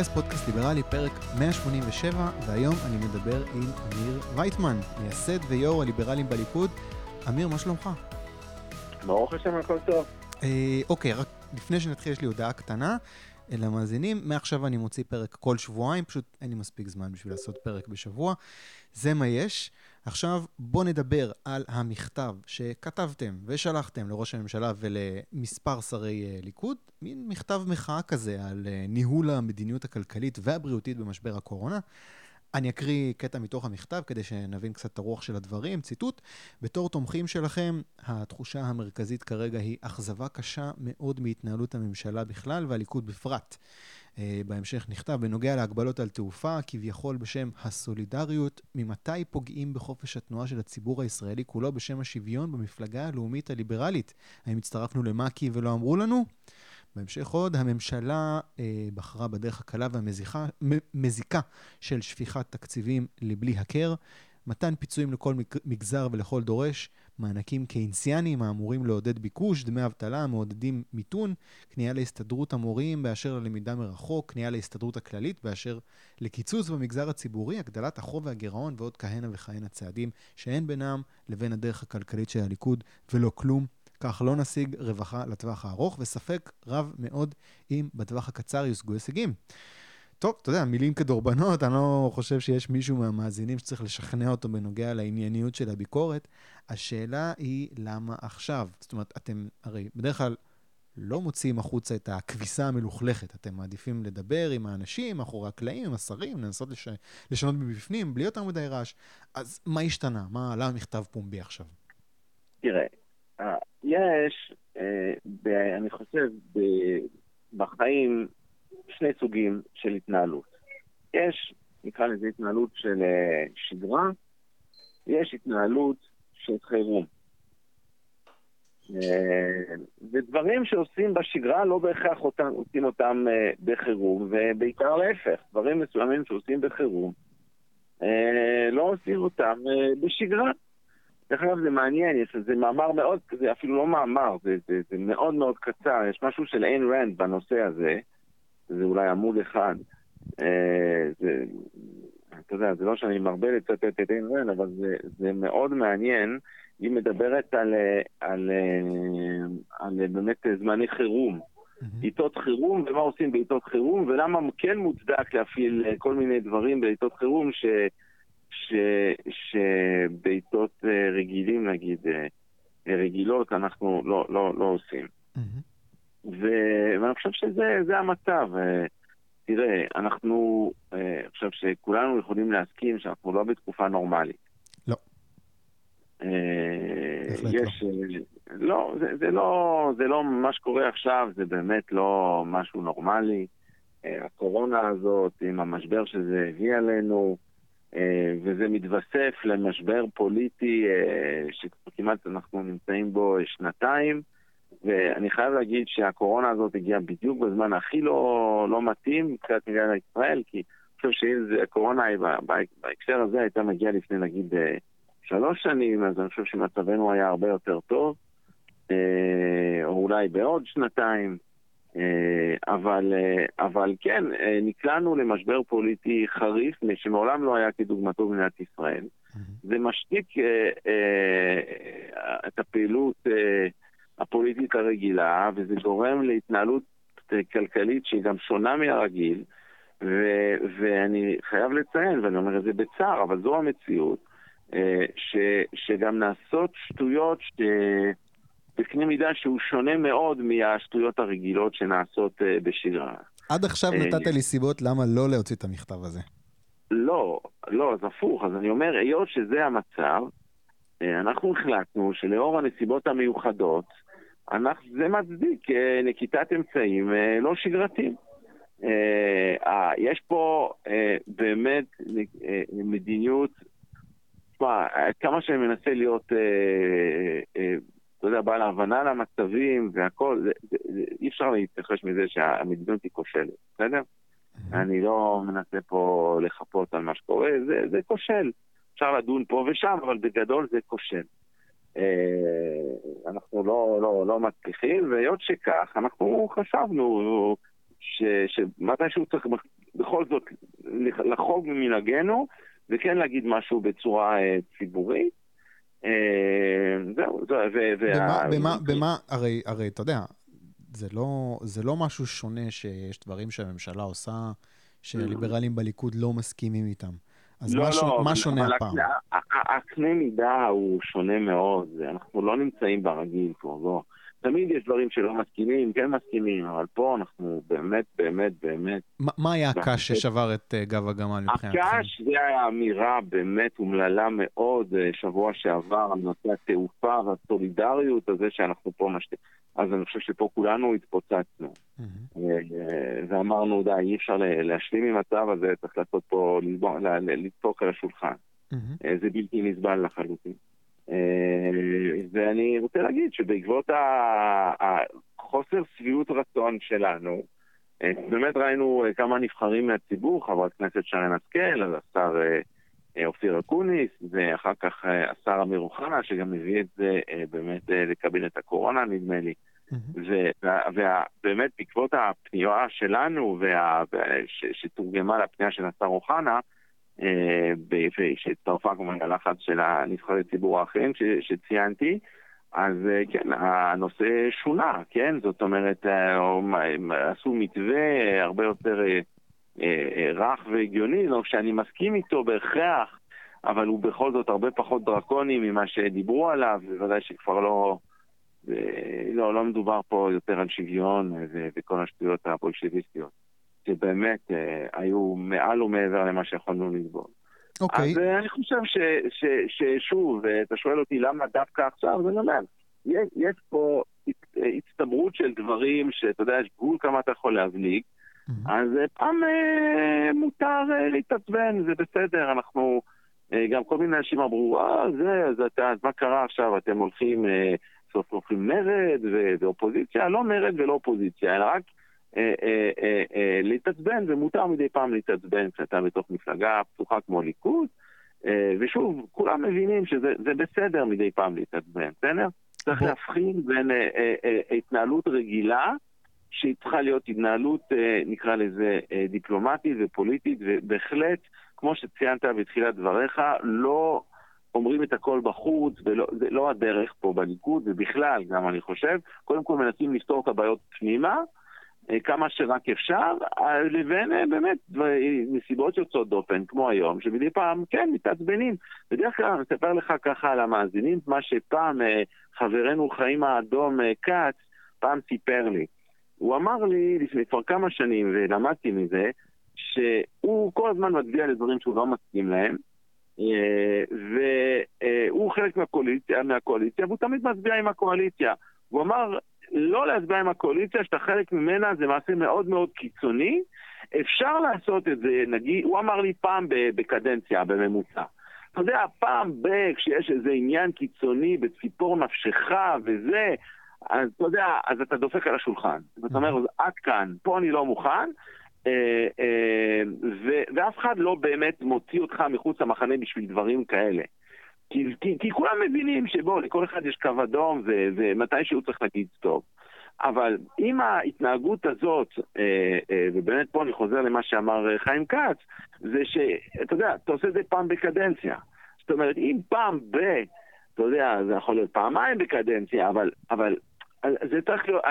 אקספרס, פודקאסט ליברלי, פרק 187, והיום אני מדבר עם אמיר וייטמן, מייסד ויו"ר הליברלים בליכוד. אמיר, מה שלומך? ברוך השם, הכל טוב. אה, אוקיי, רק לפני שנתחיל, יש לי הודעה קטנה. למאזינים, מעכשיו אני מוציא פרק כל שבועיים, פשוט אין לי מספיק זמן בשביל לעשות פרק בשבוע. זה מה יש. עכשיו בואו נדבר על המכתב שכתבתם ושלחתם לראש הממשלה ולמספר שרי אה, ליכוד, מין מכתב מחאה כזה על אה, ניהול המדיניות הכלכלית והבריאותית במשבר הקורונה. אני אקריא קטע מתוך המכתב כדי שנבין קצת את הרוח של הדברים. ציטוט: בתור תומכים שלכם, התחושה המרכזית כרגע היא אכזבה קשה מאוד מהתנהלות הממשלה בכלל והליכוד בפרט. אה, בהמשך נכתב, בנוגע להגבלות על תעופה, כביכול בשם הסולידריות, ממתי פוגעים בחופש התנועה של הציבור הישראלי כולו בשם השוויון במפלגה הלאומית הליברלית? האם הצטרפנו למאקי ולא אמרו לנו? בהמשך עוד, הממשלה אה, בחרה בדרך הקלה והמזיקה של שפיכת תקציבים לבלי הכר, מתן פיצויים לכל מגזר ולכל דורש, מענקים קיינסיאניים האמורים לעודד ביקוש, דמי אבטלה המעודדים מיתון, כניעה להסתדרות המורים באשר ללמידה מרחוק, כניעה להסתדרות הכללית באשר לקיצוץ במגזר הציבורי, הגדלת החוב והגירעון ועוד כהנה וכהנה צעדים שאין בינם לבין הדרך הכלכלית של הליכוד ולא כלום. כך לא נשיג רווחה לטווח הארוך, וספק רב מאוד אם בטווח הקצר יושגו הישגים. טוב, אתה יודע, מילים כדורבנות, אני לא חושב שיש מישהו מהמאזינים שצריך לשכנע אותו בנוגע לענייניות של הביקורת. השאלה היא למה עכשיו? זאת אומרת, אתם הרי בדרך כלל לא מוציאים החוצה את הכביסה המלוכלכת, אתם מעדיפים לדבר עם האנשים, מאחורי הקלעים, עם השרים, לנסות לש... לשנות מבפנים, בלי יותר מדי רעש. אז מה השתנה? מה, למה מכתב פומבי עכשיו? תראה, יש, אה, אני חושב, בחיים שני סוגים של התנהלות. יש, נקרא לזה התנהלות של אה, שגרה, יש התנהלות של חירום. אה, ודברים שעושים בשגרה לא בהכרח אותם, עושים אותם אה, בחירום, ובעיקר להפך, דברים מסוימים שעושים בחירום לא עושים אותם בשגרה. דרך אגב זה מעניין, יש איזה מאמר מאוד, זה אפילו לא מאמר, זה, זה, זה מאוד מאוד קצר, יש משהו של איין רנד בנושא הזה, זה אולי עמוד אחד. אה, זה, אתה יודע, זה לא שאני מרבה לצטט את רנד, אבל זה, זה מאוד מעניין. היא מדברת על, על, על, על באמת זמני חירום. עיתות חירום, ומה עושים בעיתות חירום, ולמה כן מוצדק להפעיל כל מיני דברים בעיתות חירום ש... שבעיתות אה, רגילים, נגיד, אה, רגילות, אנחנו לא, לא, לא עושים. Mm-hmm. ואני חושב שזה המצב. אה, תראה, אנחנו, אני חושב שכולנו יכולים להסכים שאנחנו לא בתקופה נורמלית. לא. יש, לא. לא, זה, זה לא, זה לא, מה שקורה עכשיו זה באמת לא משהו נורמלי. הקורונה הזאת, עם המשבר שזה הביא עלינו, אה, וזה מתווסף למשבר פוליטי אה, שכמעט אנחנו נמצאים בו שנתיים, ואני חייב להגיד שהקורונה הזאת הגיעה בדיוק בזמן הכי לא, לא מתאים מבחינת מדינת ישראל, כי אני חושב שאם הקורונה בהקשר הזה הייתה מגיעה לפני נגיד אה, שלוש שנים, אז אני חושב שמצבנו היה הרבה יותר טוב, או אולי בעוד שנתיים. אה, אבל, אה, אבל כן, אה, נקלענו למשבר פוליטי חריף, שמעולם לא היה כדוגמתו במדינת ישראל. זה משתיק את הפעילות הפוליטית הרגילה, וזה גורם להתנהלות כלכלית שהיא גם שונה מהרגיל, ו- ואני חייב לציין, ואני אומר את זה בצער, אבל זו המציאות, ש- שגם נעשות שטויות ש... בקנה מידה שהוא שונה מאוד מהשטויות הרגילות שנעשות uh, בשגרה. עד עכשיו אה, נתת לי סיבות למה לא להוציא את המכתב הזה. לא, לא, אז הפוך. אז אני אומר, היות שזה המצב, אה, אנחנו החלטנו שלאור הנסיבות המיוחדות, אנחנו, זה מצדיק נקיטת אמצעים לא שגרתיים. יש פה באמת מדיניות, תשמע, כמה שאני מנסה להיות אתה יודע, בעל הבנה למצבים והכל, אי אפשר להתייחס מזה שהמדיניות היא כושלת, בסדר? Mm-hmm. אני לא מנסה פה לחפות על מה שקורה, זה, זה כושל. אפשר לדון פה ושם, אבל בגדול זה כושל. אה, אנחנו לא, לא, לא מצליחים, והיות שכך, אנחנו חשבנו ש, שמתישהו צריך בכל זאת לחרוג ממנהגנו, וכן להגיד משהו בצורה ציבורית. זהו, במה, במה, הרי, הרי, אתה יודע, זה לא, זה לא משהו שונה שיש דברים שהממשלה עושה, שהליברלים בליכוד לא מסכימים איתם. אז לא, מה, לא, מה שונה הפעם? הקנה מידה הוא שונה מאוד, אנחנו לא נמצאים ברגיל פה, לא. תמיד יש דברים שלא מסכימים, כן מסכימים, אבל פה אנחנו באמת, באמת, באמת... ما, מה היה הקש ששבר את uh, גב הגמל מבחינתכם? הקש זה היה אמירה באמת אומללה מאוד uh, שבוע שעבר על נושא התעופה והסולידריות הזה שאנחנו פה משת... אז אני חושב שפה כולנו התפוצצנו. Mm-hmm. ואמרנו, די, אי אפשר להשלים עם המצב הזה, צריך לעשות פה, לדפוק על השולחן. Mm-hmm. זה בלתי נסבל לחלוטין. ואני רוצה להגיד שבעקבות החוסר שביעות רצון שלנו, באמת ראינו כמה נבחרים מהציבור, חברת כנסת שרן השכל, השר אופיר אקוניס, ואחר כך השר אמיר אוחנה, שגם הביא את זה באמת לקבינט הקורונה, נדמה לי. ובאמת בעקבות הפנייה שלנו, שתורגמה לפנייה של השר אוחנה, שהצטרפה כמובן ללחץ של הנבחרי ציבור האחרים שציינתי, אז כן, הנושא שונה, כן? זאת אומרת, עשו מתווה הרבה יותר רך והגיוני, לא שאני מסכים איתו בהכרח, אבל הוא בכל זאת הרבה פחות דרקוני ממה שדיברו עליו, בוודאי שכבר לא... לא, לא מדובר פה יותר על שוויון וכל השטויות הבולשביסטיות. שבאמת אה, היו מעל ומעבר למה שיכולנו לסבול. אוקיי. אז אה, אני חושב ששוב, אתה שואל אותי למה דווקא עכשיו, אז אני אומר, יש, יש פה הצטברות של דברים שאתה יודע, יש גבול כמה אתה יכול להבליג, mm-hmm. אז אה, פעם אה, מותר אה, להתעצבן, זה בסדר, אנחנו... אה, גם כל מיני אנשים אמרו, אה, זה, אז, אתה, אז מה קרה עכשיו, אתם הולכים, אה, סוף סוף הולכים מרד ואופוזיציה? לא מרד ולא אופוזיציה, אלא רק אה, אה, אה, להתעצבן, ומותר מדי פעם להתעצבן כשאתה בתוך מפלגה פתוחה כמו ליכוד. ושוב, כולם מבינים שזה בסדר מדי פעם להתעצבן, בסדר? צריך להבחין בין התנהלות רגילה, שהיא צריכה להיות התנהלות, נקרא לזה, דיפלומטית ופוליטית, ובהחלט, כמו שציינת בתחילת דבריך, לא אומרים את הכל בחוץ, וזה לא הדרך פה בליכוד, ובכלל, גם אני חושב, קודם כל מנסים לפתור את הבעיות פנימה, אה, כמה שרק אפשר, אה, לבין אה, באמת נסיבות יוצאות דופן, כמו היום, שמדי פעם, כן, מתעצבנים. בדרך כלל אני אספר לך ככה על המאזינים, מה שפעם חברנו חיים האדום כץ, פעם סיפר לי. הוא אמר לי לפני כבר כמה שנים, ולמדתי מזה, שהוא כל הזמן מצביע לדברים שהוא לא מסכים להם, והוא חלק מהקואליציה, מהקואליציה, והוא תמיד מצביע עם הקואליציה. הוא אמר, לא להצביע עם הקואליציה, שאתה חלק ממנה, זה מעשה מאוד מאוד קיצוני. אפשר לעשות את זה, נגיד, הוא אמר לי פעם בקדנציה, בממוצע. אתה יודע, פעם ב... כשיש איזה עניין קיצוני בציפור נפשך וזה, אז אתה יודע, אז אתה דופק על השולחן. ואתה אומר, עד כאן, פה אני לא מוכן, אה, אה, ואף אחד לא באמת מוציא אותך מחוץ למחנה בשביל דברים כאלה. כי, כי, כי כולם מבינים שבוא, לכל אחד יש קו אדום ומתי שהוא צריך להגיד סטופ. אבל אם ההתנהגות הזאת, אה, אה, ובאמת פה אני חוזר למה שאמר אה, חיים כץ, זה שאתה יודע, אתה עושה את זה פעם בקדנציה. זאת אומרת, אם פעם ב... אתה יודע, זה יכול להיות פעמיים בקדנציה, אבל, אבל זה צריך להיות,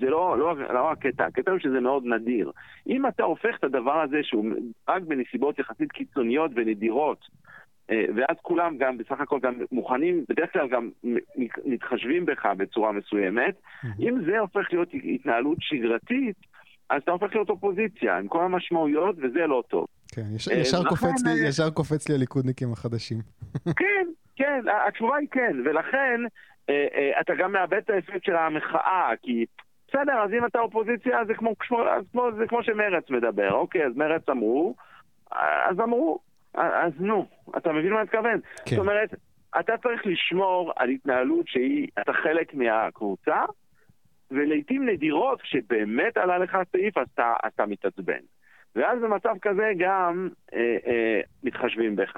זה לא, לא, לא הקטע, הקטע הוא שזה מאוד נדיר. אם אתה הופך את הדבר הזה, שהוא רק בנסיבות יחסית קיצוניות ונדירות, אה, ואז כולם גם, בסך הכל גם מוכנים, בדרך כלל גם מתחשבים בך בצורה מסוימת. אם זה הופך להיות התנהלות שגרתית, אז אתה הופך להיות אופוזיציה, עם כל המשמעויות, וזה לא טוב. כן, ישר, ישר, קופץ, לי, ישר קופץ לי הליכודניקים החדשים. כן, כן, התשובה היא כן, ולכן אה, אה, אתה גם מאבד את האפקט של המחאה, כי בסדר, אז אם אתה אופוזיציה, זה כמו, כמו, זה כמו שמרץ מדבר, אוקיי, אז מרץ אמרו, אז אמרו, אז נו, אתה מבין מה אני מתכוון? כן. זאת אומרת, אתה צריך לשמור על התנהלות שהיא, אתה חלק מהקבוצה, ולעיתים נדירות, כשבאמת עלה לך הסעיף, אז אתה, אתה מתעצבן. ואז במצב כזה גם אה, אה, מתחשבים בך.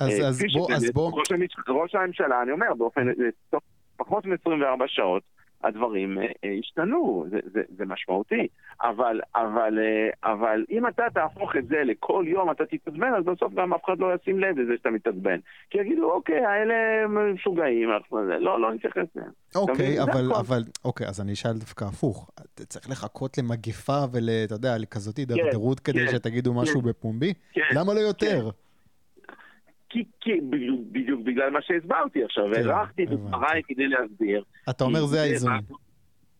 אז, אה, אז בוא, אז בוא... ראש, ראש הממשלה, אני אומר, באופן, תוך פחות מ-24 שעות, הדברים השתנו, זה, זה, זה משמעותי. אבל, אבל, אבל אם אתה תהפוך את זה לכל יום אתה תתעצבן, אז בסוף גם אף אחד לא ישים לב לזה שאתה מתעצבן. כי יגידו, אוקיי, האלה משוגעים, לא, לא נתייחס להם. אוקיי, אבל, אבל, אוקיי, אז אני אשאל דווקא הפוך. צריך לחכות למגפה ואתה יודע, לכזאת הידרדרות כן, כדי כן, שתגידו כן, משהו בפומבי? כן. למה לא יותר? כן. כי, כי בדיוק, בדיוק בגלל מה שהסברתי עכשיו, כן, הארכתי את דבריי כדי להסביר. אתה אומר זה האיזון.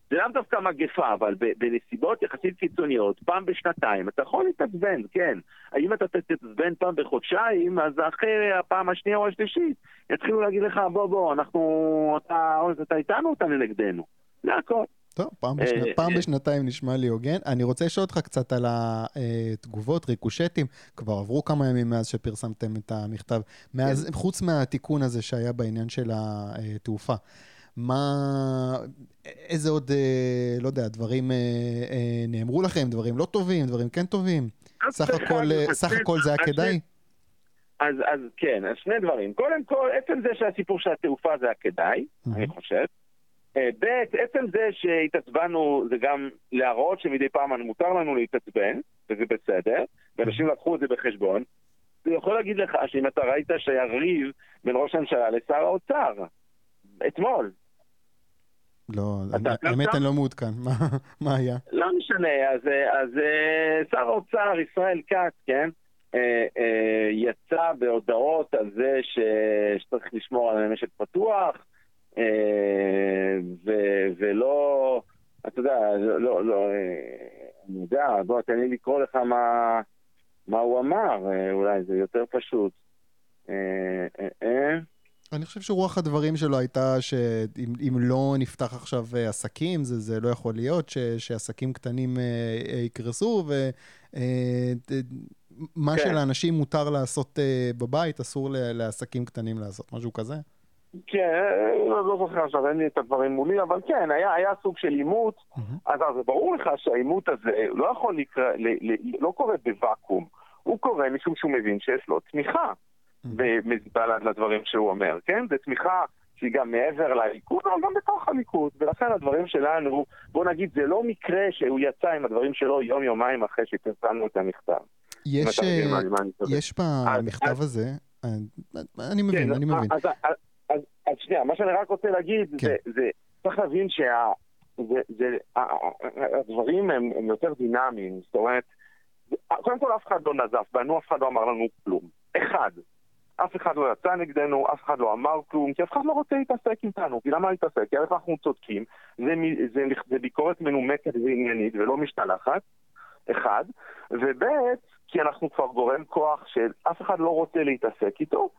זה לאו דווקא מגפה, אבל בנסיבות יחסית קיצוניות, פעם בשנתיים, אתה יכול להתעצבן, כן. האם אתה תתעצבן פעם בחודשיים, אז אחרי הפעם השנייה או השלישית, יתחילו להגיד לך, בוא בוא, אנחנו, אתה, אתה איתנו אתה נגדנו? זה הכל. טוב, פעם, אה, פעם אה. בשנתיים נשמע לי הוגן. אני רוצה לשאול אותך קצת על התגובות, ריקושטים. כבר עברו כמה ימים מאז שפרסמתם את המכתב. מאז, כן. חוץ מהתיקון הזה שהיה בעניין של התעופה. מה, איזה עוד, אה, לא יודע, דברים נאמרו לכם, דברים לא טובים, דברים כן טובים? סך הכל, סך הכל זה היה כדאי? אז, אז כן, אז שני דברים. קודם כל, עצם זה שהסיפור של התעופה זה היה כדאי, אני חושב. אה, ב', עצם זה שהתעצבנו זה גם להראות שמדי פעם מותר לנו להתעצבן, וזה בסדר, ואנשים לקחו את זה בחשבון. אני יכול להגיד לך שאם אתה ראית שהיה ריב בין ראש הממשלה לשר האוצר, אתמול. לא, האמת אני לא מעודכן, מה היה? לא משנה, אז, אה, שר האוצר ישראל כץ, כן, אה, יצא בהודעות על זה שצריך לשמור על משק פתוח, אה, ולא, אתה יודע, לא, לא, אה, אני יודע, בוא תן לי לקרוא לך מה, מה הוא אמר, אה, אולי זה יותר פשוט. אני חושב שרוח הדברים שלו הייתה שאם לא נפתח עכשיו עסקים, זה, זה לא יכול להיות, ש, שעסקים קטנים יקרסו, ומה כן. שלאנשים מותר לעשות בבית, אסור לעסקים קטנים לעשות, משהו כזה. כן, לא, זוכר עכשיו, אין לי את הדברים מולי, אבל כן, היה, היה סוג של עימות, אז, אז ברור לך שהעימות הזה לא יכול לקרוא, לא קורה בוואקום, הוא קורה משום שהוא מבין שיש לו תמיכה בל"ד לדברים שהוא אומר, כן? זה תמיכה שהיא גם מעבר לליכוד, אבל גם בתוך הליכוד, ולכן הדברים שלנו, בוא נגיד, זה לא מקרה שהוא יצא עם הדברים שלו יום-יומיים אחרי שפרסמנו את המכתב. יש, יש במכתב הזה, אני מבין, כן, אני מבין. אז שנייה, מה שאני רק רוצה להגיד, כן. זה, זה צריך להבין שהדברים הם, הם יותר דינמיים, זאת אומרת, קודם כל אף אחד לא נזף בנו, אף אחד לא אמר לנו כלום. אחד, אף אחד לא יצא נגדנו, אף אחד לא אמר כלום, כי אף אחד לא רוצה להתעסק איתנו. כי למה להתעסק? כי אנחנו צודקים, זה, זה, זה ביקורת מנומקת ועניינית ולא משתלחת, אחד, וב' כי אנחנו כבר גורם כוח שאף אחד לא רוצה להתעסק איתו,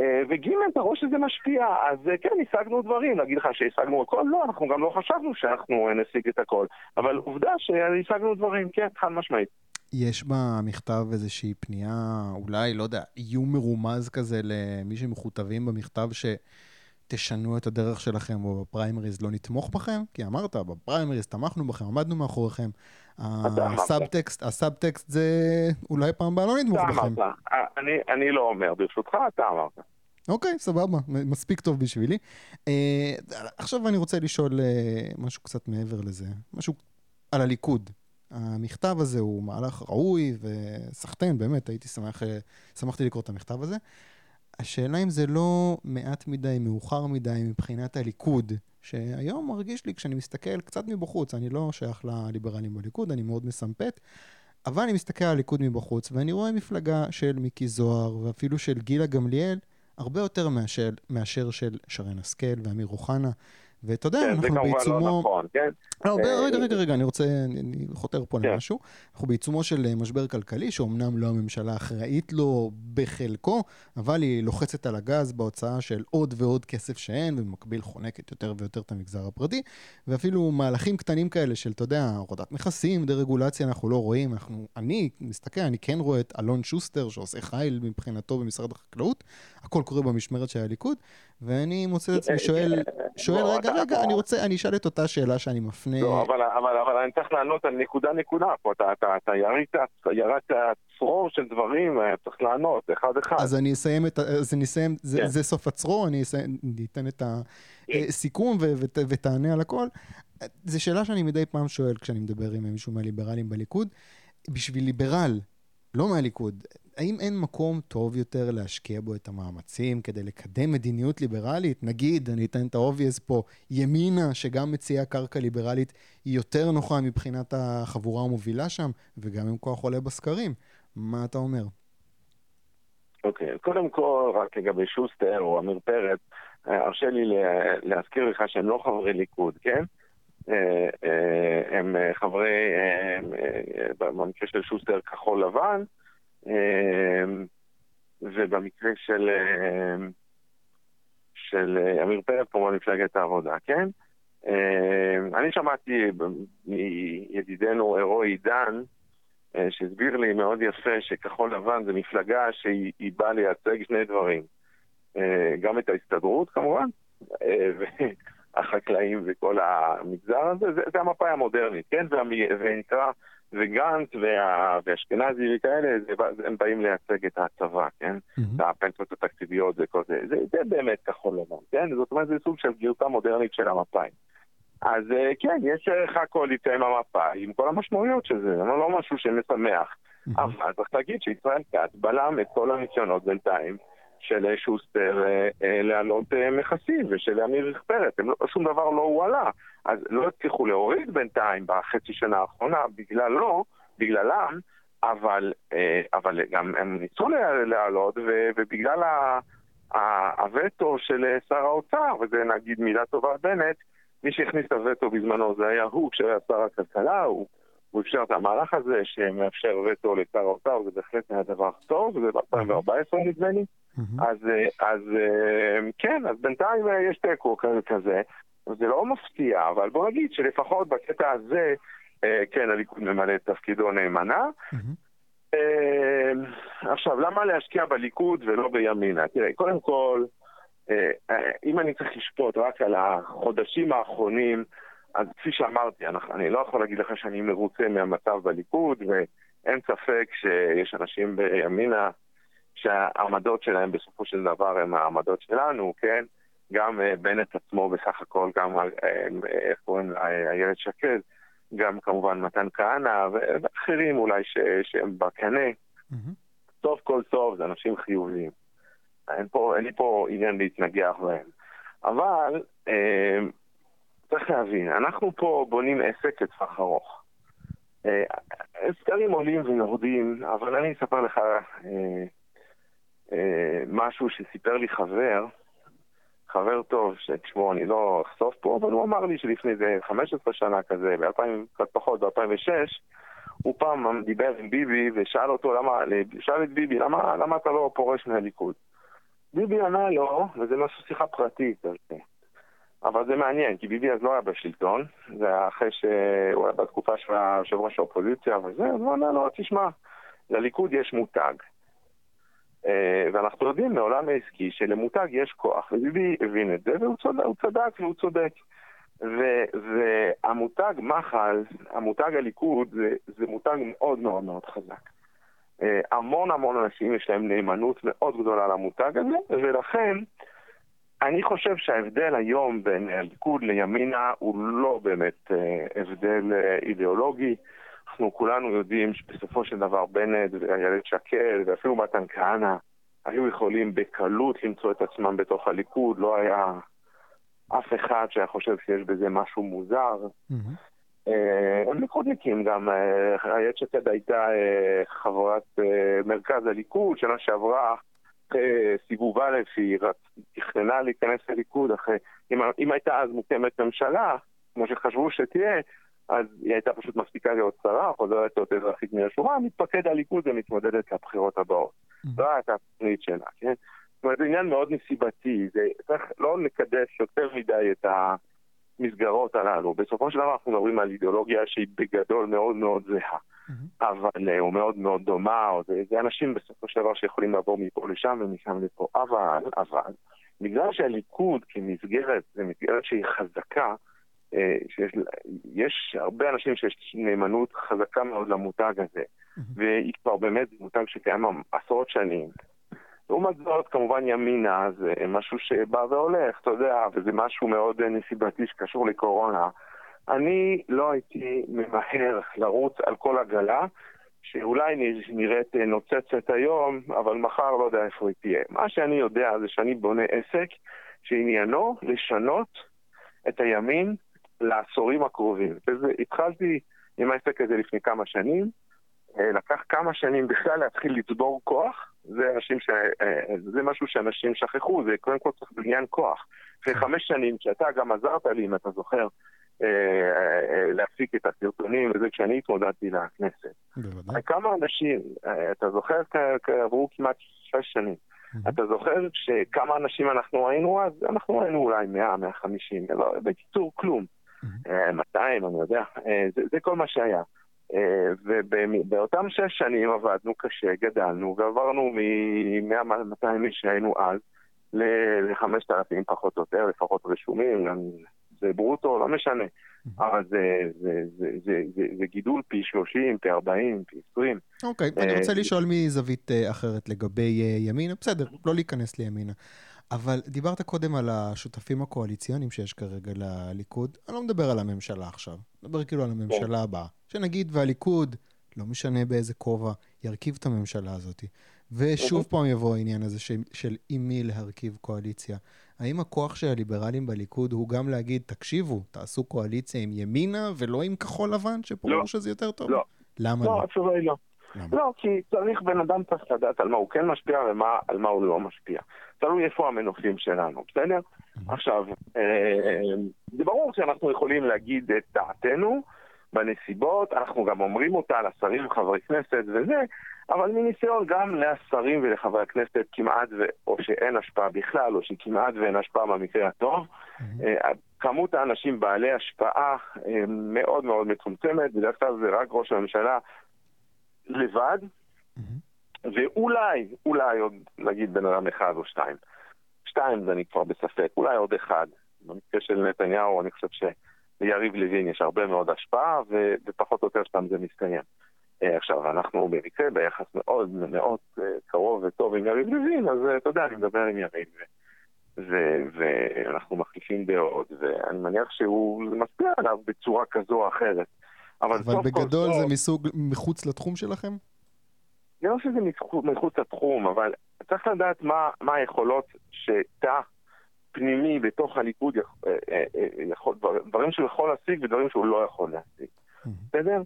וג', אתה רואה שזה משפיע, אז אה, כן, השגנו דברים, להגיד לך שהשגנו הכל, לא, אנחנו גם לא חשבנו שאנחנו אה, נשיג את הכל, אבל עובדה שהשגנו דברים, כן, חד משמעית. יש במכתב איזושהי פנייה, אולי, לא יודע, איום מרומז כזה למי שמכותבים במכתב שתשנו את הדרך שלכם, או בפריימריז לא נתמוך בכם? כי אמרת, בפריימריז תמכנו בכם, עמדנו מאחוריכם. ה subtext, ה subtext זה אולי פעם הבאה לא נתמוך בכם. אמרת, אני, אני לא אומר, ברשותך אתה אמרת. אוקיי, סבבה, מספיק טוב בשבילי. Uh, עכשיו אני רוצה לשאול uh, משהו קצת מעבר לזה, משהו על הליכוד. המכתב הזה הוא מהלך ראוי וסחטיין, באמת, הייתי שמח, uh, שמחתי לקרוא את המכתב הזה. השאלה אם זה לא מעט מדי, מאוחר מדי מבחינת הליכוד, שהיום מרגיש לי, כשאני מסתכל קצת מבחוץ, אני לא שייך לליברלים בליכוד, אני מאוד מסמפת, אבל אני מסתכל על הליכוד מבחוץ, ואני רואה מפלגה של מיקי זוהר, ואפילו של גילה גמליאל, הרבה יותר מאשר, מאשר של שרן השכל ואמיר אוחנה. ואתה יודע, כן, אנחנו בעיצומו... זה כמובן לא נכון, כן? לא, אה, רגע, רגע, רגע, אני רוצה, אני חותר פה כן. למשהו. אנחנו בעיצומו של אה, משבר כלכלי, שאומנם לא הממשלה אחראית לו בחלקו, אבל היא לוחצת על הגז בהוצאה של עוד ועוד כסף שאין, ובמקביל חונקת יותר ויותר את המגזר הפרטי, ואפילו מהלכים קטנים כאלה של, אתה יודע, הורדת מכסים, דה-רגולציה, אנחנו לא רואים. אנחנו, אני מסתכל, אני כן רואה את אלון שוסטר, שעושה חייל מבחינתו במשרד החקלאות, הכל קורה במשמרת של הליכוד, ואני מוצא את עצמי שואל, שואל, רגע, רגע, אני רוצה, אני אשאל את אותה שאלה שאני מפנה... לא, אבל, אבל, אבל אני צריך לענות על נקודה נקודה פה, אתה, אתה, אתה ירית, ירדת צרור של דברים, אה, צריך לענות, אחד אחד. אז אני אסיים את ה... אז אני אסיים, זה, כן. זה סוף הצרור, אני אסיים, אני אתן את הסיכום ו- ות, ותענה על הכל. זו שאלה שאני מדי פעם שואל כשאני מדבר עם מישהו מהליברלים בליכוד. בשביל ליברל, לא מהליכוד, האם אין מקום טוב יותר להשקיע בו את המאמצים כדי לקדם מדיניות ליברלית? נגיד, אני אתן את ה-obvious פה, ימינה, שגם מציעה קרקע ליברלית, היא יותר נוחה מבחינת החבורה המובילה שם, וגם עם כוח עולה בסקרים. מה אתה אומר? אוקיי, אז קודם כל, רק לגבי שוסטר או עמיר פרץ, אה, הרשה לי לה- להזכיר לך שהם לא חברי ליכוד, כן? אה, אה, הם אה, חברי, במקרה של שוסטר כחול לבן, ובמקרה של, של עמיר פרץ כמובן מפלגת העבודה, כן? אני שמעתי מידידנו רועי עידן, שהסביר לי מאוד יפה שכחול לבן זה מפלגה שהיא היא באה לייצג שני דברים. גם את ההסתדרות כמובן, אה, והחקלאים וכל המגזר הזה, זה, זה המפאי המודרנית, כן? ונקרא, וגנץ וה, ואשכנזי וכאלה, זה, הם באים לייצג את הצבא, כן? את הפנסיות התקציביות וכל זה. זה, זה באמת כחול לבן, כן? זאת אומרת, זה סוג של גרסה מודרנית של המפאי. אז אה, כן, יש ערך הקואליציה עם המפאי, עם כל המשמעויות של זה, זה לא משהו שמשמח. אבל צריך להגיד שישראל כץ בלם את כל הניסיונות בינתיים של שוסטר אה, אה, להעלות אה, מכסים ושל פרץ, הם לא- שום דבר לא הועלה. אז לא הצליחו להוריד בינתיים בחצי שנה האחרונה בגללו, בגללם, אבל, אבל גם הם ניסו לה- להעלות ובגלל הווטו של שר האוצר, וזה נגיד מילה טובה בנט, מי שהכניס את הווטו בזמנו זה היה הוא, כשהיה שר הכלכלה, הוא, הוא אפשר את המהלך הזה שמאפשר וטו לשר האוצר, זה בהחלט היה דבר טוב, זה ב-2014 נדמה לי. אז, אה, אז אה, כן, אז בינתיים אה, יש תיקו כזה- זה לא מפתיע, אבל בוא נגיד שלפחות בקטע הזה, כן, הליכוד ממלא את תפקידו נאמנה. עכשיו, למה להשקיע בליכוד ולא בימינה? תראה, קודם כל, אם אני צריך לשפוט רק על החודשים האחרונים, אז כפי שאמרתי, אני לא יכול להגיד לך שאני מרוצה מהמצב בליכוד, ואין ספק שיש אנשים בימינה שהעמדות שלהם בסופו של דבר הם העמדות שלנו, כן? גם אה, בנט עצמו בסך הכל, גם, אה, אה, איך קוראים לה, איילת שקד, גם כמובן מתן כהנא, ואחרים אולי ש, שהם בקנה. סוף כל סוף זה אנשים חיוביים. אין, פה, אין לי פה עניין להתנגח בהם. אבל אה, צריך להבין, אנחנו פה בונים עסק לטווח ארוך. אה, סקרים עולים ויורדים, אבל אני אספר לך אה, אה, משהו שסיפר לי חבר, חבר טוב, שאת שמו אני לא אחשוף פה, אבל הוא אמר לי שלפני איזה 15 שנה כזה, ב-2000, קצת פחות, ב-2006, הוא פעם דיבר עם ביבי ושאל אותו למה, שאל את ביבי, למה, למה אתה לא פורש מהליכוד? ביבי ענה לו, וזה משהו שיחה פרטית על זה. אבל זה מעניין, כי ביבי אז לא היה בשלטון, זה היה אחרי שהוא היה בתקופה של יושב ראש האופוזיציה וזה, אז הוא ענה לו, תשמע, לליכוד יש מותג. אה, ואנחנו יודעים מעולם העסקי שלמותג יש כוח, וביבי הבין את זה, והוא צודק, הוא צדק והוא צודק. והמותג מחל, המותג הליכוד, זה, זה מותג מאוד מאוד מאוד חזק. אה, המון המון אנשים יש להם נאמנות מאוד גדולה למותג הזה, ולכן אני חושב שההבדל היום בין הליכוד לימינה הוא לא באמת אה, הבדל אה, אידיאולוגי. אנחנו כולנו יודעים שבסופו של דבר בנט ואיילת שקד ואפילו מתן כהנא היו יכולים בקלות למצוא את עצמם בתוך הליכוד, לא היה אף אחד שהיה חושב שיש בזה משהו מוזר. אה, הם ליכודניקים גם, איילת שקד הייתה חברת מרכז הליכוד, שנה שעברה, אחרי סיבוב א', היא רצ- תכננה להיכנס לליכוד, אחרי, אם, אם הייתה אז מוקמת ממשלה, כמו שחשבו שתהיה, אז היא הייתה פשוט מפסיקה להיות שרה, חוזרת להיות אזרחית מן השורה, מתפקד הליכוד ומתמודדת לבחירות הבאות. לא הייתה התוכנית שלה, כן? זאת אומרת, זה עניין מאוד נסיבתי, זה צריך לא לקדש יותר מדי את המסגרות הללו. בסופו של דבר אנחנו מדברים על אידיאולוגיה שהיא בגדול מאוד מאוד זהה, אבל, אה, או מאוד מאוד דומה, או זה, זה אנשים בסופו של דבר שיכולים לעבור מפה לשם ומשם לפה. אבל, אבל, בגלל שהליכוד כמסגרת, זו מסגרת שהיא חזקה, אה, שיש הרבה אנשים שיש נאמנות חזקה מאוד למותג הזה, והיא כבר באמת מותג שקיים עשרות שנים. לעומת זאת, כמובן ימינה זה משהו שבא והולך, אתה יודע, וזה משהו מאוד נסיבתי שקשור לקורונה. אני לא הייתי ממהר לרוץ על כל עגלה, שאולי נראית נוצצת היום, אבל מחר לא יודע איפה היא תהיה. מה שאני יודע זה שאני בונה עסק שעניינו לשנות את הימין לעשורים הקרובים. התחלתי עם העסק הזה לפני כמה שנים, אה, לקח כמה שנים בכלל להתחיל לצבור כוח, זה, אנשים ש... אה, זה משהו שאנשים שכחו, זה קודם כל צריך בניין כוח. אחרי חמש שנים, כשאתה גם עזרת לי, אם אתה זוכר, אה, להפיק את הסרטונים וזה כשאני התמודדתי לכנסת. בוודאי. כמה אנשים, אתה זוכר, עברו כמעט שש שנים. אתה זוכר שכמה אנשים אנחנו היינו אז? אנחנו היינו אולי 100, 150, לא, בקיצור, כלום. 200, אני יודע, זה, זה כל מה שהיה. ובאותם שש שנים עבדנו קשה, גדלנו, ועברנו מ-100-200 איש שהיינו אז ל-5,000 פחות או יותר, לפחות רשומים, זה ברוטו, לא משנה. אבל זה, זה, זה, זה, זה, זה גידול פי 30, פי 40, פי 20. אוקיי, okay, אני רוצה לשאול מזווית אחרת לגבי ימינה. בסדר, לא להיכנס לימינה. אבל דיברת קודם על השותפים הקואליציוניים שיש כרגע לליכוד. אני לא מדבר על הממשלה עכשיו, אני מדבר כאילו על הממשלה הבאה. שנגיד והליכוד, לא משנה באיזה כובע, ירכיב את הממשלה הזאת. ושוב פעם יבוא העניין הזה של, של עם מי להרכיב קואליציה. האם הכוח של הליברלים בליכוד הוא גם להגיד, תקשיבו, תעשו קואליציה עם ימינה ולא עם כחול לבן, שפה לא. שזה יותר טוב? לא. למה לא? לא, התשובה היא לא. למה? לא, כי צריך בן אדם צריך לדעת על מה הוא כן משפיע ועל מה הוא לא משפיע. תלוי איפה המנופים שלנו, בסדר? עכשיו, אה, זה ברור שאנחנו יכולים להגיד את דעתנו בנסיבות, אנחנו גם אומרים אותה לשרים וחברי כנסת וזה, אבל מניסיון גם לשרים ולחברי הכנסת כמעט, ו... או שאין השפעה בכלל, או שכמעט ואין השפעה במקרה הטוב. אה, כמות האנשים בעלי השפעה אה, מאוד מאוד מצומצמת, בדרך כלל זה רק ראש הממשלה לבד, ואולי, אולי עוד נגיד בן אדם אחד או שתיים. שתיים זה אני כבר בספק, אולי עוד אחד. במקרה של נתניהו אני חושב שליריב לוין יש הרבה מאוד השפעה, ופחות או יותר שם זה מסתיים. אה, עכשיו, אנחנו במקרה ביחס מאוד מאוד אה, קרוב וטוב עם יריב לוין, אז אה, אתה יודע, אני מדבר עם יריב, ואנחנו מחליפים דעות, ואני מניח שהוא משפיע עליו בצורה כזו או אחרת. אבל, אבל בגדול זה מסוג מחוץ לתחום שלכם? אני לא חושב שזה מחוץ לתחום, אבל צריך לדעת מה, מה היכולות שתא פנימי בתוך הליכוד יכול, דברים שהוא יכול להשיג ודברים שהוא לא יכול להשיג. בסדר? אה,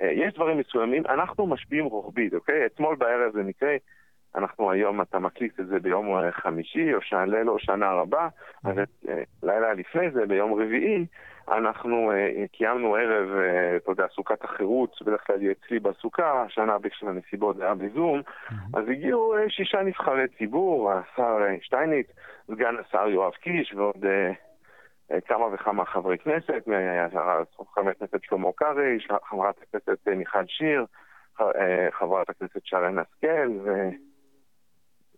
יש דברים מסוימים, אנחנו משפיעים רוחבית, אוקיי? אתמול בערב זה מקרה, אנחנו היום, אתה מקליט את זה ביום חמישי, או ליל או שנה רבה, אז לילה לפני זה, ביום רביעי, אנחנו קיימנו ערב, אתה יודע, סוכת החירות, בדרך כלל היא אצלי בסוכה, השנה בשביל הנסיבות זה היה בזום. אז הגיעו שישה נבחרי ציבור, השר שטייניץ, סגן השר יואב קיש ועוד כמה וכמה חברי כנסת, חבר הכנסת שלמה קרעי, חברת הכנסת uh, מיכל שיר, חברת הכנסת שרן השכל, ו...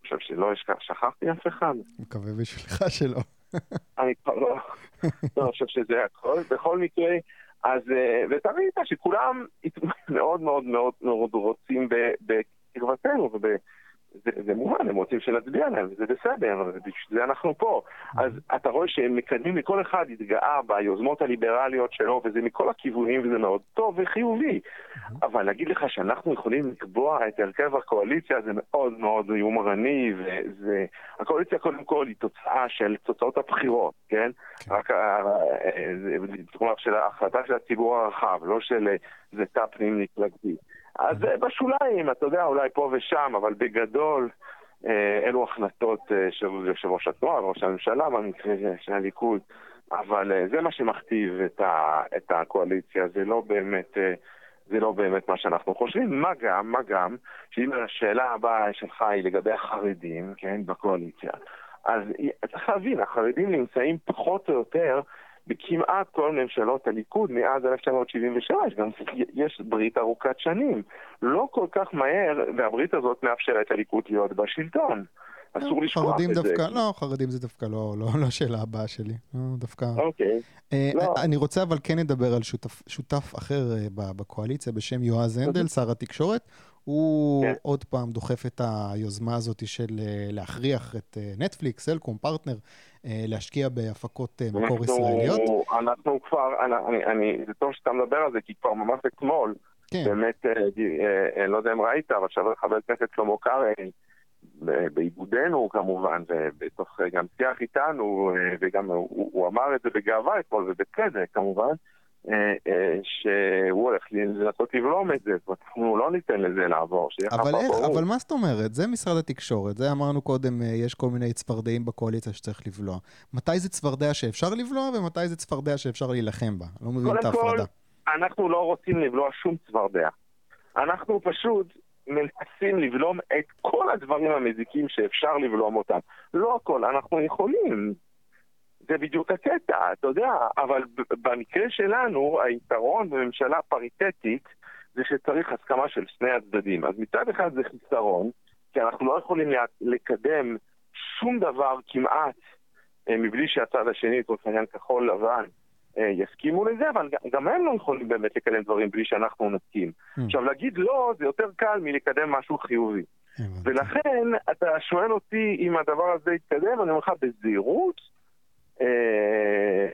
אני חושב שלא שכחתי אף אחד. מקווה בשבילך שלא. אני כבר לא, לא חושב שזה הכל. בכל מקרה, אז, אה, ואתה ראית שכולם מאוד מאוד מאוד מאוד רוצים בקרבתנו זה, זה מובן, הם רוצים שנצביע להם, וזה בסדר, בשביל זה אנחנו פה. אז אתה רואה שהם מקדמים, לכל אחד התגאה ביוזמות הליברליות שלו, וזה מכל הכיוונים, וזה מאוד טוב וחיובי. אבל להגיד לך שאנחנו יכולים לקבוע את הרכב הקואליציה זה מאוד מאוד יומרני, והקואליציה קודם כל היא תוצאה של תוצאות הבחירות, כן? כן. רק כלומר של ההחלטה של הציבור הרחב, לא של זה תא פנים מפלגתי. אז בשוליים, אתה יודע, אולי פה ושם, אבל בגדול, אה, אלו החלטות אה, של יושב ראש התנועה וראש הממשלה במקרה של הליכוד, אבל אה, זה מה שמכתיב את, ה, את הקואליציה, זה לא באמת... זה לא באמת מה שאנחנו חושבים, מה גם, מה גם, שאם השאלה הבאה שלך היא לגבי החרדים, כן, בקואליציה, אז צריך להבין, החרדים נמצאים פחות או יותר בכמעט כל ממשלות הליכוד מאז 1973, גם יש ברית ארוכת שנים. לא כל כך מהר, והברית הזאת מאפשרת לליכוד להיות בשלטון. אסור לשכוח את דווקא, זה. לא, חרדים זה דווקא לא, לא, לא השאלה הבאה שלי. לא, דווקא... אוקיי. אה, לא. אני רוצה אבל כן לדבר על שותף, שותף אחר אה, בקואליציה בשם יועז הנדל, שר התקשורת. הוא כן. עוד פעם דוחף את היוזמה הזאת של אה, להכריח את אה, נטפליקס, סלקום, פרטנר, אה, להשקיע בהפקות אה, מקור ישראליות. אנחנו כבר, אני, אני, אני, זה טוב שאתה מדבר על זה, כי כבר ממש אתמול, כן, באמת, אה, אה, אה, לא יודע אם ראית, אבל חבר הכנסת שלמה קרעי, בעיבודנו כמובן, ובתוך אה, גם שיח איתנו, אה, וגם הוא, הוא אמר את זה בגאווה אתמול, ובצדק כמובן, אה, אה, שהוא הולך לנסות לבלום את זה, אנחנו לא ניתן לזה לעבור, שיהיה איך, ברור. אבל מה זאת אומרת? זה משרד התקשורת, זה אמרנו קודם, אה, יש כל מיני צפרדעים בקואליציה שצריך לבלוע. מתי זה צפרדע שאפשר לבלוע ומתי זה צפרדע שאפשר להילחם בה? אני לא מבין את קודם כל, ההפרדה. אנחנו לא רוצים לבלוע שום צפרדע. אנחנו פשוט מנסים לבלום את כל הדברים המזיקים שאפשר לבלום אותם. לא הכל, אנחנו יכולים. זה בדיוק הקטע, אתה יודע, אבל במקרה שלנו, היתרון בממשלה פריטטית זה שצריך הסכמה של שני הצדדים. אז מצד אחד זה חיסרון, כי אנחנו לא יכולים לקדם שום דבר כמעט אה, מבלי שהצד השני, לצורך העניין כחול לבן, אה, יסכימו לזה, אבל גם הם לא יכולים באמת לקדם דברים בלי שאנחנו נסכים. Mm. עכשיו, להגיד לא זה יותר קל מלקדם משהו חיובי. ולכן, אתה שואל אותי אם הדבר הזה יתקדם, אני אומר לך בזהירות,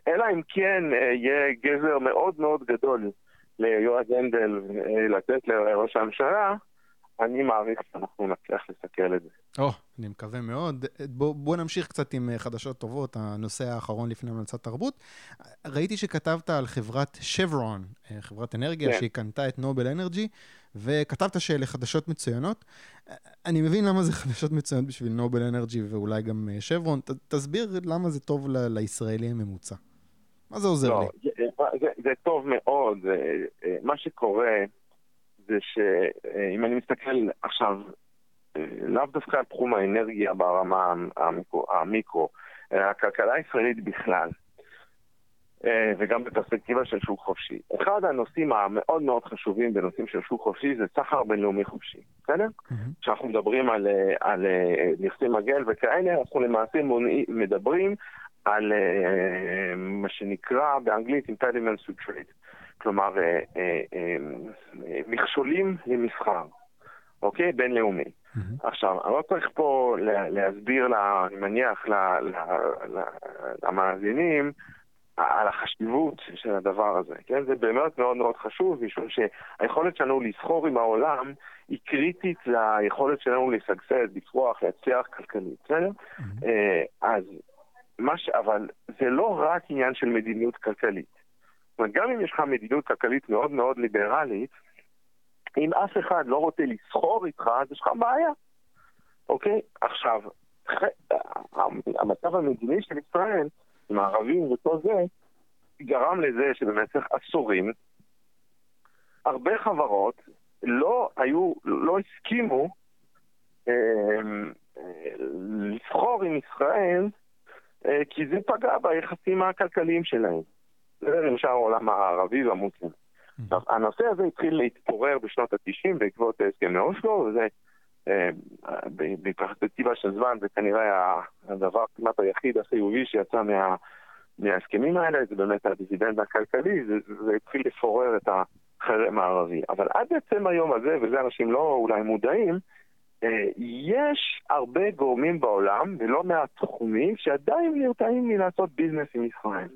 אלא אם כן אה, יהיה גזר מאוד מאוד גדול ליועז הנדל אה, לתת לראש הממשלה, אני מעריך שאנחנו נצליח לסכל את זה. או, אני מקווה מאוד. בואו בוא נמשיך קצת עם אה, חדשות טובות, הנושא האחרון לפני המלצת תרבות. ראיתי שכתבת על חברת שברון, אה, חברת אנרגיה, כן. שהיא קנתה את נובל אנרג'י, וכתבת שאלה חדשות מצוינות. אה, אני מבין למה זה חדשות מצוינות בשביל נובל אנרג'י ואולי גם אה, שברון. ת, תסביר למה זה טוב ל, לישראלי הממוצע. מה זה עוזר לא, לי? זה, זה, זה טוב מאוד. אה, מה שקורה זה שאם אני מסתכל עכשיו, אה, לאו דווקא על תחום האנרגיה ברמה המיקרו, המיקרו אה, הכלכלה הישראלית בכלל, אה, וגם בפרספקטיבה של שוק חופשי. אחד הנושאים המאוד מאוד חשובים בנושאים של שוק חופשי זה סחר בינלאומי חופשי, בסדר? כשאנחנו מדברים על, אה, על אה, נכסי מגן וכאלה, אנחנו למעשה מדברים על אה, מה שנקרא באנגלית impediments to trade. כלומר, אה, אה, אה, מכשולים למסחר, אוקיי? בינלאומי. מהמם. עכשיו, אני לא צריך פה לה- להסביר, לה, אני מניח, ל- ל- ל- למאזינים על החשיבות של הדבר הזה, כן? זה באמת מאוד מאוד חשוב, משום שהיכולת שלנו לסחור עם העולם היא קריטית ליכולת שלנו לשגשג, לפרוח, להצליח כלכלית, בסדר? מהמם. אה, אז מה ש... אבל זה לא רק עניין של מדיניות כלכלית. זאת אומרת, גם אם יש לך מדיניות כלכלית מאוד מאוד ליברלית, אם אף אחד לא רוצה לסחור איתך, אז יש לך בעיה, אוקיי? עכשיו, ח- המצב המדיני של ישראל, עם הערבים וכל זה, גרם לזה שבמשך עשורים, הרבה חברות לא היו, לא הסכימו אה, אה, לסחור עם ישראל, אה, כי זה פגע ביחסים הכלכליים שלהם. זה למשל העולם הערבי והמוסלמי. עכשיו, הנושא הזה התחיל להתפורר בשנות ה-90 בעקבות הסכמי אוסלו, וזה בפרספקטיבה של זמן זה כנראה הדבר כמעט היחיד החיובי שיצא מה, מההסכמים האלה, זה באמת הדיבידנד הכלכלי, זה, זה התחיל לפורר את החרם הערבי. אבל עד עצם היום הזה, וזה אנשים לא אולי מודעים, אה, יש הרבה גורמים בעולם, ולא מעט תחומים, שעדיין נרתעים מלעשות business עם ישראל.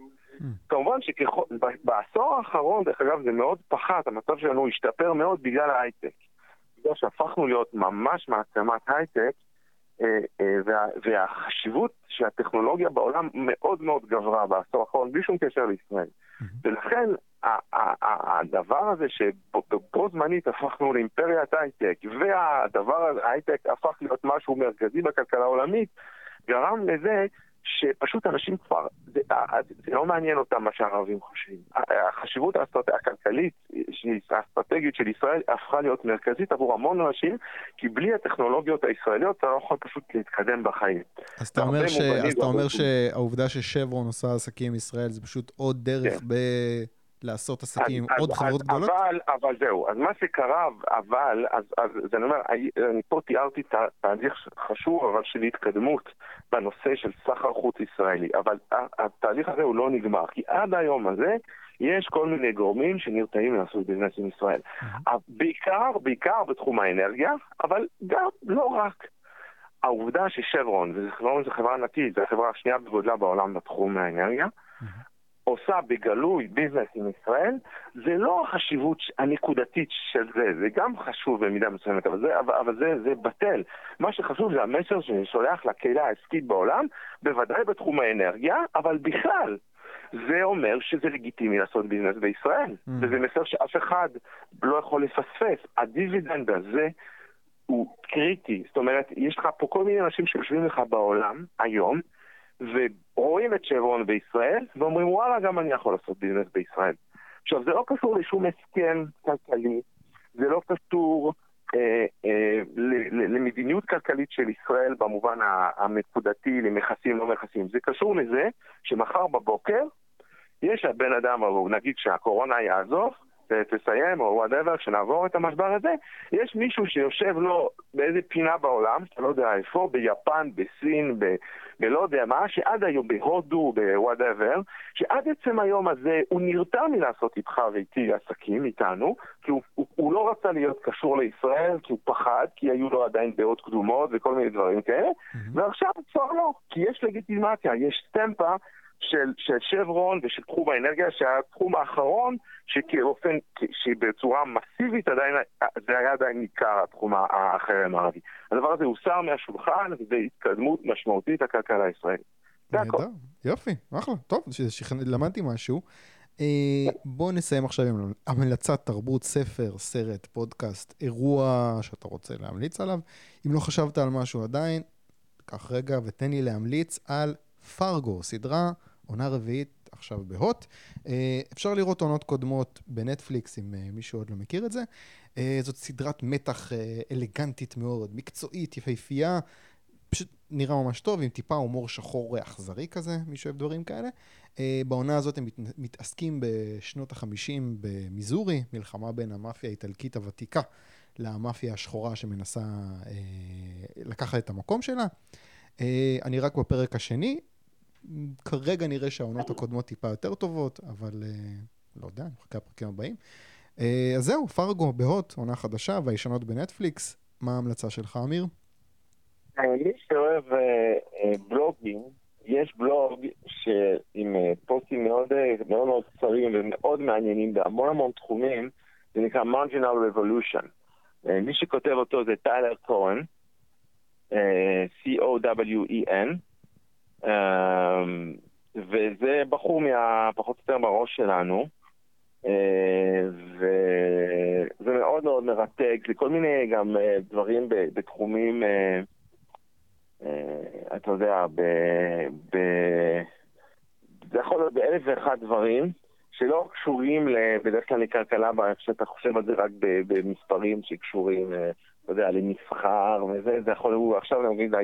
כמובן שבעשור האחרון, דרך אגב, זה מאוד פחת, המצב שלנו השתפר מאוד בגלל ההייטק. בגלל שהפכנו להיות ממש מעצמת הייטק, אה, אה, וה, והחשיבות שהטכנולוגיה בעולם מאוד מאוד גברה בעשור האחרון, בלי שום קשר לישראל. ולכן הדבר הזה שבו זמנית הפכנו לאימפריית הייטק, והדבר הזה, ההייטק הפך להיות משהו מרכזי בכלכלה העולמית, גרם לזה שפשוט אנשים כבר, זה, זה לא מעניין אותם מה שהערבים חושבים. החשיבות האסטרט... הכלכלית, האסטרטגית של ישראל, הפכה להיות מרכזית עבור המון אנשים, כי בלי הטכנולוגיות הישראליות אתה לא יכול פשוט להתקדם בחיים. אז אתה אומר, ש... אז אתה אומר שהעובדה ששברון עושה עסקים עם ישראל זה פשוט עוד דרך כן. ב... לעשות עסקים עם אז- עוד אז- חברות אז- גדולות? אבל, אבל זהו, אז מה שקרה, אבל, אז, אז, אז אני אומר, אני פה תיארתי תה- תהליך חשוב, אבל של התקדמות בנושא של סחר חוץ ישראלי, אבל התהליך הזה הוא לא נגמר, כי עד היום הזה יש כל מיני גורמים שנרתעים לעשות ביזנס עם ישראל. בעיקר, בעיקר בתחום האנרגיה, אבל גם לא רק. העובדה ששברון, ושברון זו חברה ענקית, זו החברה השנייה בגודלה בעולם בתחום האנרגיה, עושה בגלוי ביזנס עם ישראל, זה לא החשיבות הנקודתית של זה, זה גם חשוב במידה מסוימת, אבל זה, אבל, אבל זה, זה בטל. מה שחשוב זה המסר שאני שולח לקהילה העסקית בעולם, בוודאי בתחום האנרגיה, אבל בכלל. זה אומר שזה לגיטימי לעשות business בישראל, Mm. וזה מסר שאף אחד לא יכול לפספס. הדיבידנד הזה הוא קריטי. זאת אומרת, יש לך פה כל מיני אנשים שיושבים לך בעולם היום, ורואים את שברון בישראל, ואומרים, וואלה, גם אני יכול לעשות business בישראל. עכשיו, זה לא קשור לשום הסכם כלכלי, זה לא קשור אה, אה, למדיניות כלכלית של ישראל במובן ה- הנקודתי, למכסים, לא מכסים. זה קשור לזה שמחר בבוקר יש הבן אדם, נגיד שהקורונה יעזוב, תסיים, או whatever, כשנעבור את המשבר הזה, יש מישהו שיושב לו באיזה פינה בעולם, שאתה לא יודע איפה, ביפן, בסין, ב... בלא יודע מה, שעד היום, בהודו, ב whatever, שעד עצם היום הזה הוא נרתע מלעשות איתך ואיתי עסקים, איתנו, כי הוא, הוא, הוא לא רצה להיות קשור לישראל, כי הוא פחד, כי היו לו עדיין דעות קדומות וכל מיני דברים כאלה, ועכשיו כבר לא, כי יש לגיטימציה, יש סטמפה של, של שברון ושל תחום האנרגיה, שהתחום האחרון, שכאופן, שבצורה מסיבית עדיין, זה היה עדיין ניכר, התחום החרם הערבי. הדבר הזה הוסר מהשולחן, וזה התקדמות משמעותית לכלכלה הישראלית. זה הכל. יופי, אחלה, טוב, שכנ- למדתי משהו. אה, בואו נסיים עכשיו עם המלצת תרבות, ספר, סרט, פודקאסט, אירוע שאתה רוצה להמליץ עליו. אם לא חשבת על משהו עדיין, קח רגע ותן לי להמליץ על פרגו, סדרה, עונה רביעית עכשיו בהוט. אה, אפשר לראות עונות קודמות בנטפליקס, אם אה, מישהו עוד לא מכיר את זה. אה, זאת סדרת מתח אלגנטית מאוד, מקצועית, יפהפייה. פשוט נראה ממש טוב, עם טיפה הומור שחור אכזרי כזה, מי שאוהב דברים כאלה. בעונה הזאת הם מת, מתעסקים בשנות החמישים במיזורי, מלחמה בין המאפיה האיטלקית הוותיקה למאפיה השחורה שמנסה לקחת את המקום שלה. אני רק בפרק השני, כרגע נראה שהעונות הקודמות טיפה יותר טובות, אבל uh, לא יודע, אני מחכה לפרקים הבאים. Uh, אז זהו, פרגו בהוט, עונה חדשה, והישנות בנטפליקס. מה ההמלצה שלך, אמיר? מי שאוהב אה, בלוגים, יש בלוג עם פוסטים מאוד מאוד מאוד קצרים ומאוד מעניינים בהמון המון תחומים, זה נקרא Marginal Revolution. מי שכותב אותו זה טיילר אה, C-O-W-E-N, וזה בחור מה... פחות או יותר בראש שלנו. אה, וזה מאוד מאוד מרתק, זה כל מיני גם אה, דברים בתחומים, אה, אתה יודע, ב... ב... זה יכול להיות באלף ואחד דברים שלא קשורים בדרך כלל לכלכלה, שאתה חושב על זה רק במספרים שקשורים, אתה יודע, למסחר וזה, זה יכול, הוא עכשיו, נגיד,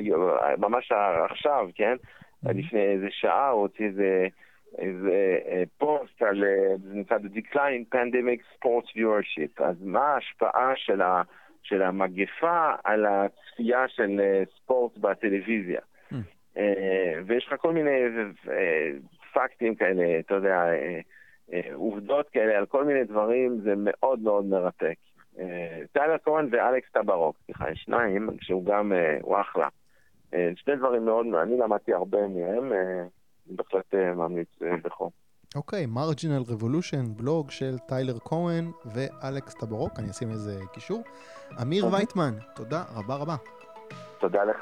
ממש עכשיו, כן? לפני איזה שעה הוא הוציא איזה... איזה אה, פוסט על, אה, The Decline Pandemic Sports Viewership. אז מה ההשפעה של, ה, של המגפה על הצפייה של אה, ספורט בטלוויזיה? Mm. אה, ויש לך כל מיני אה, פקטים כאלה, אתה יודע, אה, אה, עובדות כאלה על כל מיני דברים, זה מאוד מאוד מרתק. אה, טיילר כהן ואלכס טברוק, סליחה, יש שניים, שהוא גם, אה, הוא אחלה. אה, שני דברים מאוד, אני למדתי הרבה מהם. אה, אני בהחלט אה, ממליץ בחום. אוקיי, Marginal Revolution, בלוג של טיילר כהן ואלכס טברוק, אני אשים איזה קישור. אמיר אוקיי. וייטמן, תודה רבה רבה. תודה לך.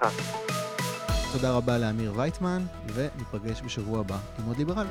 תודה רבה לאמיר וייטמן, וניפגש בשבוע הבא עם עוד ליברל.